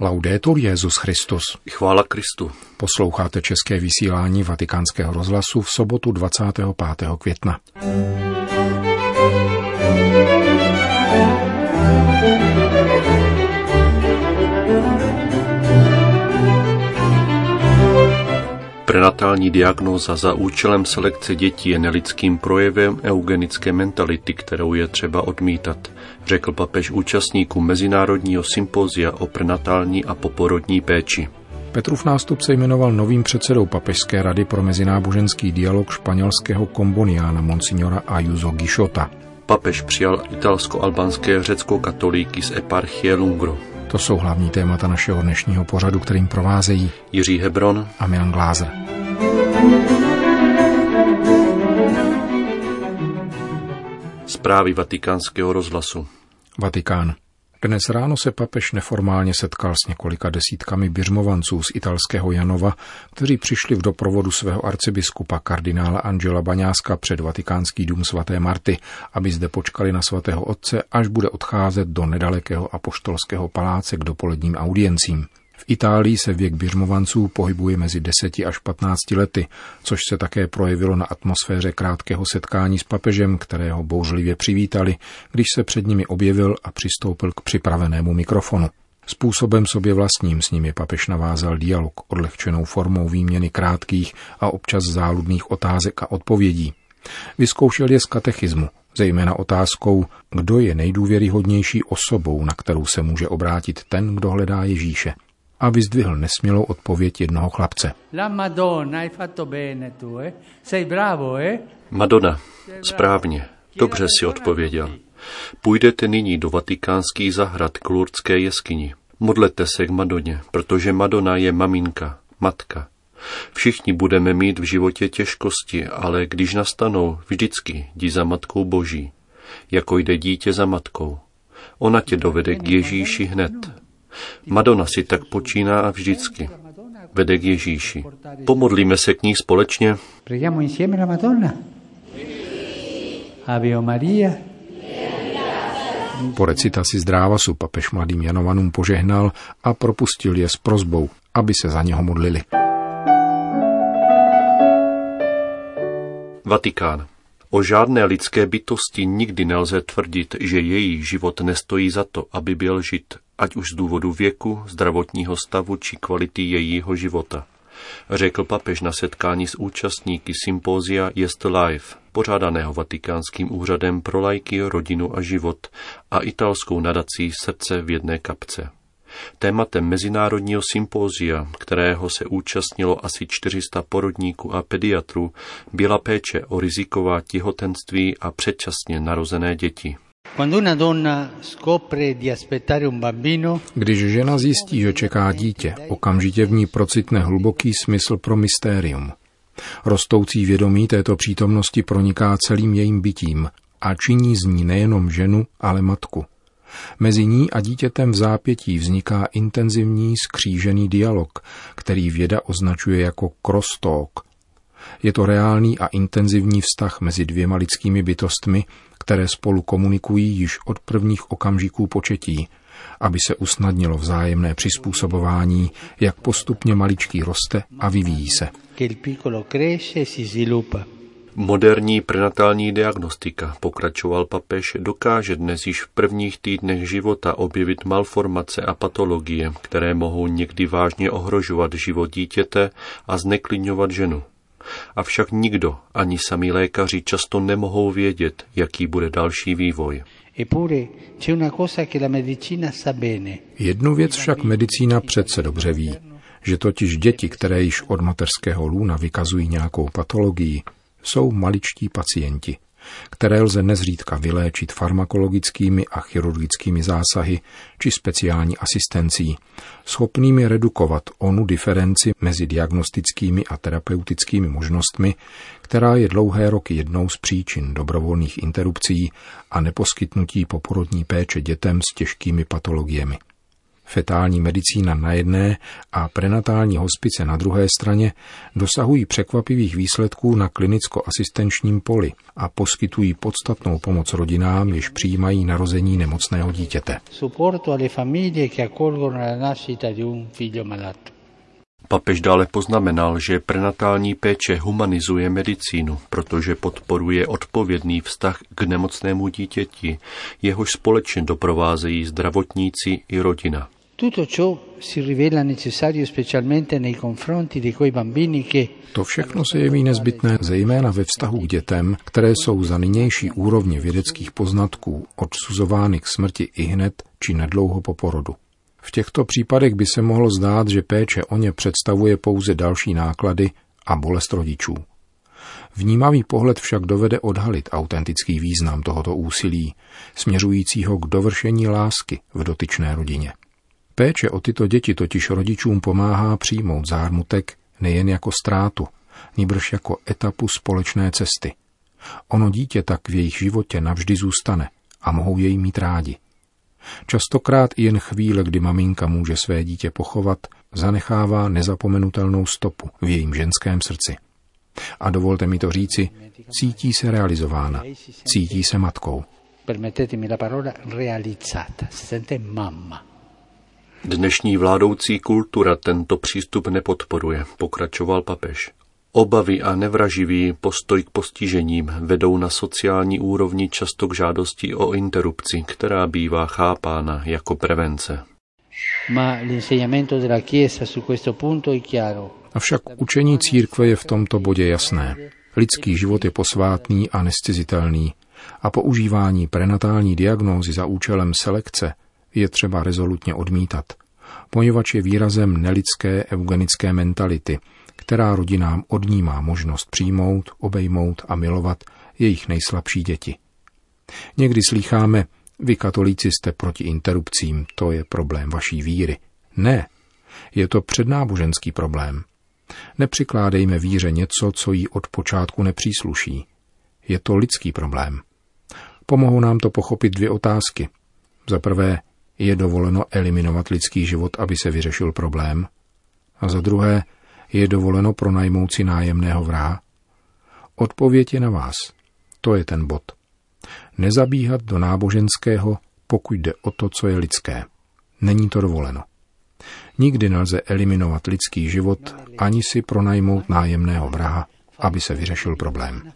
Laudetur Jezus Christus. Chvála Kristu. Posloucháte české vysílání Vatikánského rozhlasu v sobotu 25. května. Prenatální diagnóza za účelem selekce dětí je nelidským projevem eugenické mentality, kterou je třeba odmítat, řekl papež účastníkům Mezinárodního sympózia o prenatální a poporodní péči. Petrův nástupce jmenoval novým předsedou Papežské rady pro mezináboženský dialog španělského komboniána Monsignora Ayuso Gishota. Papež přijal italsko-albánské řecko-katolíky z eparchie Lungro. To jsou hlavní témata našeho dnešního pořadu, kterým provázejí Jiří Hebron a Milan Glázer. Zprávy vatikánského rozhlasu. Vatikán. Dnes ráno se papež neformálně setkal s několika desítkami běžmovanců z italského Janova, kteří přišli v doprovodu svého arcibiskupa kardinála Angela Baňáska před vatikánský dům svaté Marty, aby zde počkali na svatého otce, až bude odcházet do nedalekého apoštolského paláce k dopoledním audiencím. Itálii se věk běžmovanců pohybuje mezi 10 až 15 lety, což se také projevilo na atmosféře krátkého setkání s papežem, kterého bouřlivě přivítali, když se před nimi objevil a přistoupil k připravenému mikrofonu. Způsobem sobě vlastním s nimi papež navázal dialog odlehčenou formou výměny krátkých a občas záludných otázek a odpovědí. Vyzkoušel je z katechismu, zejména otázkou, kdo je nejdůvěryhodnější osobou, na kterou se může obrátit ten, kdo hledá Ježíše a vyzdvihl nesmělou odpověď jednoho chlapce. La Madonna, eh? Madonna, správně, dobře si odpověděl. Půjdete nyní do vatikánských zahrad k Lurdské jeskyni. Modlete se k Madoně, protože Madonna je maminka, matka. Všichni budeme mít v životě těžkosti, ale když nastanou, vždycky jdi za matkou boží, jako jde dítě za matkou. Ona tě dovede k Ježíši hned, Madonna si tak počíná a vždycky vede k Ježíši. Pomodlíme se k ní společně. Po recitaci zdrávasu papež mladým Janovanům požehnal a propustil je s prozbou, aby se za něho modlili. Vatikán. O žádné lidské bytosti nikdy nelze tvrdit, že její život nestojí za to, aby byl žit, ať už z důvodu věku, zdravotního stavu či kvality jejího života. Řekl papež na setkání s účastníky sympózia Jest Life, pořádaného Vatikánským úřadem pro lajky, rodinu a život a italskou nadací Srdce v jedné kapce. Tématem mezinárodního sympózia, kterého se účastnilo asi 400 porodníků a pediatrů, byla péče o riziková těhotenství a předčasně narozené děti. Když žena zjistí, že čeká dítě, okamžitě v ní procitne hluboký smysl pro mystérium. Rostoucí vědomí této přítomnosti proniká celým jejím bytím a činí z ní nejenom ženu, ale matku. Mezi ní a dítětem v zápětí vzniká intenzivní skřížený dialog, který věda označuje jako crosstalk. Je to reálný a intenzivní vztah mezi dvěma lidskými bytostmi, které spolu komunikují již od prvních okamžiků početí, aby se usnadnilo vzájemné přizpůsobování, jak postupně maličký roste a vyvíjí se. Moderní prenatální diagnostika, pokračoval papež, dokáže dnes již v prvních týdnech života objevit malformace a patologie, které mohou někdy vážně ohrožovat život dítěte a zneklidňovat ženu. Avšak nikdo, ani sami lékaři často nemohou vědět, jaký bude další vývoj. Jednu věc však medicína přece dobře ví, že totiž děti, které již od mateřského lůna vykazují nějakou patologii, jsou maličtí pacienti, které lze nezřídka vyléčit farmakologickými a chirurgickými zásahy či speciální asistencí, schopnými redukovat onu diferenci mezi diagnostickými a terapeutickými možnostmi, která je dlouhé roky jednou z příčin dobrovolných interrupcí a neposkytnutí poporodní péče dětem s těžkými patologiemi. Fetální medicína na jedné a prenatální hospice na druhé straně dosahují překvapivých výsledků na klinicko-asistenčním poli a poskytují podstatnou pomoc rodinám, jež přijímají narození nemocného dítěte. Papež dále poznamenal, že prenatální péče humanizuje medicínu, protože podporuje odpovědný vztah k nemocnému dítěti, jehož společně doprovázejí zdravotníci i rodina. To všechno se jeví nezbytné zejména ve vztahu k dětem, které jsou za nynější úrovně vědeckých poznatků odsuzovány k smrti i hned či nedlouho po porodu. V těchto případech by se mohlo zdát, že péče o ně představuje pouze další náklady a bolest rodičů. Vnímavý pohled však dovede odhalit autentický význam tohoto úsilí, směřujícího k dovršení lásky v dotyčné rodině. Péče o tyto děti totiž rodičům pomáhá přijmout zármutek nejen jako ztrátu, níbrž jako etapu společné cesty. Ono dítě tak v jejich životě navždy zůstane a mohou jej mít rádi. Častokrát i jen chvíle, kdy maminka může své dítě pochovat, zanechává nezapomenutelnou stopu v jejím ženském srdci. A dovolte mi to říci, cítí se realizována, cítí se matkou. Permettetemi la parola realizzata, si sente mamma. Dnešní vládoucí kultura tento přístup nepodporuje, pokračoval papež. Obavy a nevraživý postoj k postižením vedou na sociální úrovni často k žádosti o interrupci, která bývá chápána jako prevence. Avšak učení církve je v tomto bodě jasné. Lidský život je posvátný a nescizitelný a používání prenatální diagnózy za účelem selekce je třeba rezolutně odmítat, poněvadž je výrazem nelidské eugenické mentality, která rodinám odnímá možnost přijmout, obejmout a milovat jejich nejslabší děti. Někdy slýcháme, vy katolíci jste proti interrupcím, to je problém vaší víry. Ne, je to přednáboženský problém. Nepřikládejme víře něco, co jí od počátku nepřísluší. Je to lidský problém. Pomohou nám to pochopit dvě otázky. Za prvé, je dovoleno eliminovat lidský život, aby se vyřešil problém? A za druhé, je dovoleno pronajmout si nájemného vraha? Odpověď je na vás. To je ten bod. Nezabíhat do náboženského, pokud jde o to, co je lidské. Není to dovoleno. Nikdy nelze eliminovat lidský život, ani si pronajmout nájemného vraha, aby se vyřešil problém.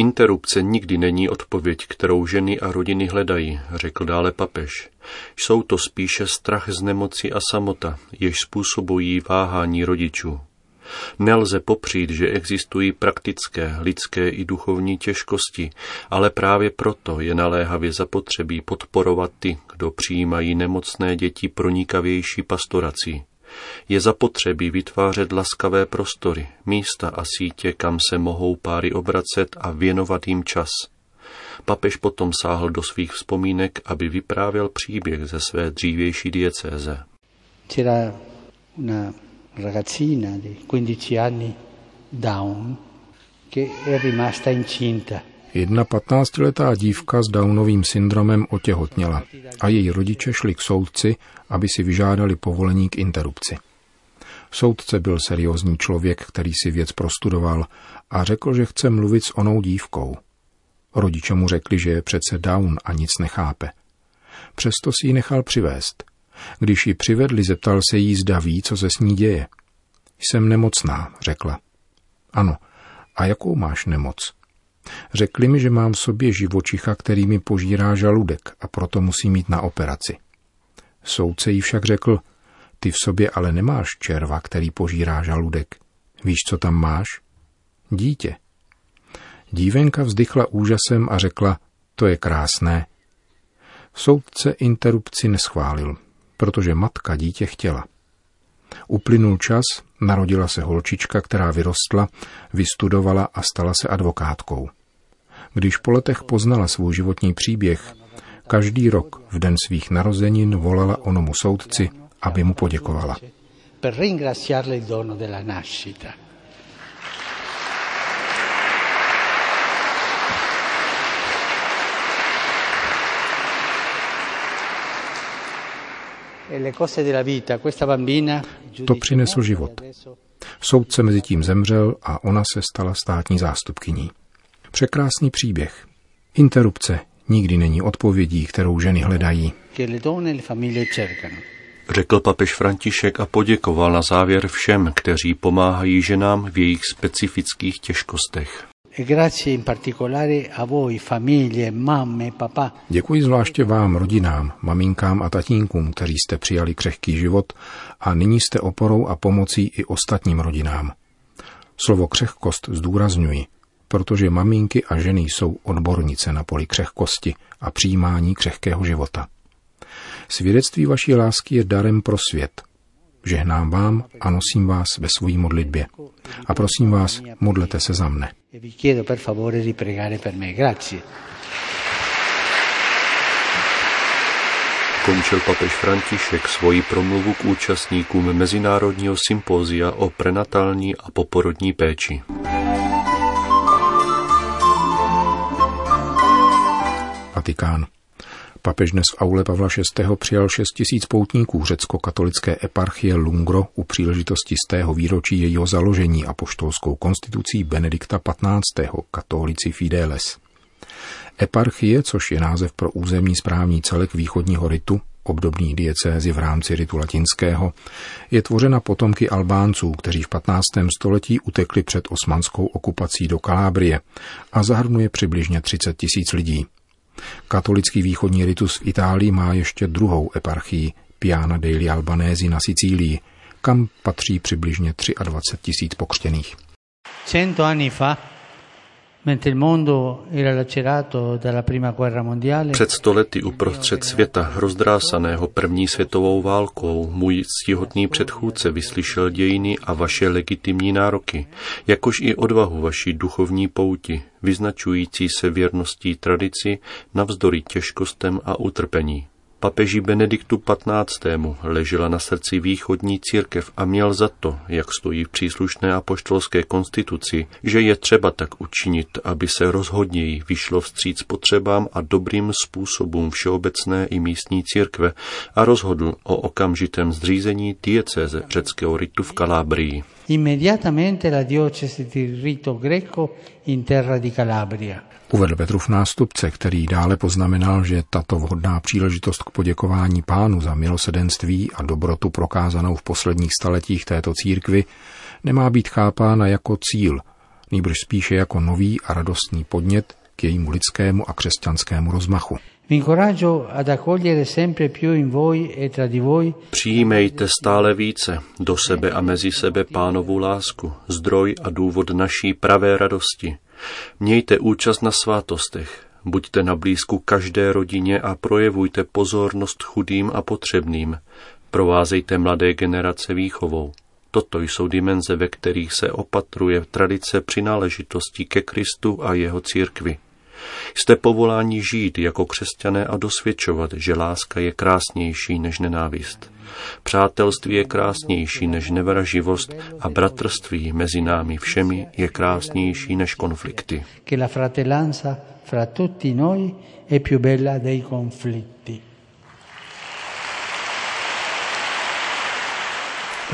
Interrupce nikdy není odpověď, kterou ženy a rodiny hledají, řekl dále papež. Jsou to spíše strach z nemoci a samota, jež způsobují váhání rodičů. Nelze popřít, že existují praktické, lidské i duchovní těžkosti, ale právě proto je naléhavě zapotřebí podporovat ty, kdo přijímají nemocné děti pronikavější pastorací. Je zapotřebí vytvářet laskavé prostory, místa a sítě, kam se mohou páry obracet a věnovat jim čas. Papež potom sáhl do svých vzpomínek, aby vyprávěl příběh ze své dřívější diecéze. C'era una ragazzina di 15 anni Down che è rimasta incinta. Jedna patnáctiletá dívka s Downovým syndromem otěhotněla a její rodiče šli k soudci, aby si vyžádali povolení k interrupci. Soudce byl seriózní člověk, který si věc prostudoval a řekl, že chce mluvit s onou dívkou. Rodiče mu řekli, že je přece Down a nic nechápe. Přesto si ji nechal přivést. Když ji přivedli, zeptal se jí, zda ví, co se s ní děje. Jsem nemocná, řekla. Ano, a jakou máš nemoc? Řekli mi, že mám v sobě živočicha, který mi požírá žaludek a proto musím mít na operaci. Soudce jí však řekl, ty v sobě ale nemáš červa, který požírá žaludek. Víš, co tam máš? Dítě. Dívenka vzdychla úžasem a řekla, to je krásné. Soudce interrupci neschválil, protože matka dítě chtěla. Uplynul čas, narodila se holčička, která vyrostla, vystudovala a stala se advokátkou. Když po letech poznala svůj životní příběh, každý rok v den svých narozenin volala onomu soudci, aby mu poděkovala. To přinesl život. Soudce mezi tím zemřel a ona se stala státní zástupkyní. Překrásný příběh. Interrupce nikdy není odpovědí, kterou ženy hledají. Řekl papež František a poděkoval na závěr všem, kteří pomáhají ženám v jejich specifických těžkostech. Děkuji zvláště vám, rodinám, maminkám a tatínkům, kteří jste přijali křehký život a nyní jste oporou a pomocí i ostatním rodinám. Slovo křehkost zdůrazňuji, protože maminky a ženy jsou odbornice na poli křehkosti a přijímání křehkého života. Svědectví vaší lásky je darem pro svět. Žehnám vám a nosím vás ve svojí modlitbě. A prosím vás, modlete se za mne. Končil papež František svoji promluvu k účastníkům Mezinárodního sympózia o prenatální a poporodní péči. Vatikán. Papež dnes v aule Pavla VI. přijal 6 tisíc poutníků řecko-katolické eparchie Lungro u příležitosti z tého výročí jejího založení a poštolskou konstitucí Benedikta XV. katolici Fideles. Eparchie, což je název pro územní správní celek východního ritu, obdobný diecézi v rámci ritu latinského, je tvořena potomky Albánců, kteří v 15. století utekli před osmanskou okupací do Kalábrie a zahrnuje přibližně 30 tisíc lidí. Katolický východní ritus v Itálii má ještě druhou eparchii Piana degli Albanesi na Sicílii, kam patří přibližně 23 tisíc pokřtěných. Před stolety uprostřed světa, rozdrásaného první světovou válkou, můj ctihodný předchůdce vyslyšel dějiny a vaše legitimní nároky, jakož i odvahu vaší duchovní pouti, vyznačující se věrností tradici navzdory těžkostem a utrpení. Papeži Benediktu XV. ležela na srdci východní církev a měl za to, jak stojí v příslušné apoštolské konstituci, že je třeba tak učinit, aby se rozhodněji vyšlo vstříc potřebám a dobrým způsobům všeobecné i místní církve a rozhodl o okamžitém zřízení diecéze řeckého ritu v Kalábrii. Immediatamente la diocesi di rito greco in terra di Calabria. Uvedl Petrův nástupce, který dále poznamenal, že tato vhodná příležitost k poděkování pánu za milosedenství a dobrotu prokázanou v posledních staletích této církvy nemá být chápána jako cíl, nýbrž spíše jako nový a radostný podnět k jejímu lidskému a křesťanskému rozmachu. E Přijímejte stále více do sebe a mezi sebe pánovu lásku, zdroj a důvod naší pravé radosti – Mějte účast na svátostech, buďte na blízku každé rodině a projevujte pozornost chudým a potřebným. Provázejte mladé generace výchovou. Toto jsou dimenze, ve kterých se opatruje tradice přináležitosti ke Kristu a jeho církvi. Jste povoláni žít jako křesťané a dosvědčovat, že láska je krásnější než nenávist. Přátelství je krásnější než nevraživost a bratrství mezi námi všemi je krásnější než konflikty.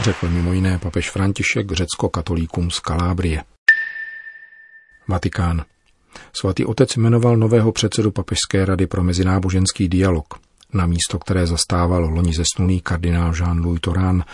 Řekl mimo jiné papež František řecko-katolíkům z Kalábrie. Vatikán. Svatý otec jmenoval nového předsedu Papežské rady pro mezináboženský dialog. Na místo, které zastával loni zesnulý kardinál Jean-Louis Torán,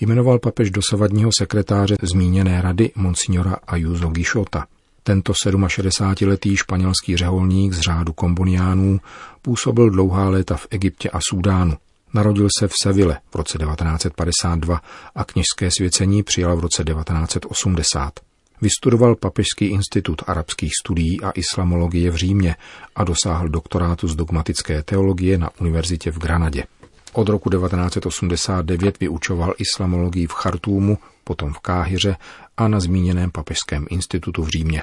jmenoval papež dosavadního sekretáře zmíněné rady monsignora Ayuso Gishota. Tento 67-letý španělský řeholník z řádu komboniánů působil dlouhá léta v Egyptě a Súdánu. Narodil se v Seville v roce 1952 a kněžské svěcení přijal v roce 1980. Vystudoval Papežský institut arabských studií a islamologie v Římě a dosáhl doktorátu z dogmatické teologie na univerzitě v Granadě. Od roku 1989 vyučoval islamologii v Chartúmu, potom v Káhyře a na zmíněném Papežském institutu v Římě.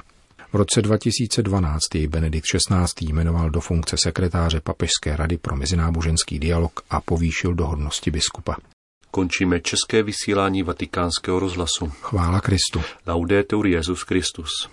V roce 2012 jej Benedikt XVI. jmenoval do funkce sekretáře Papežské rady pro mezináboženský dialog a povýšil do hodnosti biskupa. Končíme české vysílání vatikánského rozhlasu. Chvála Kristu. Laudetur Jezus Christus.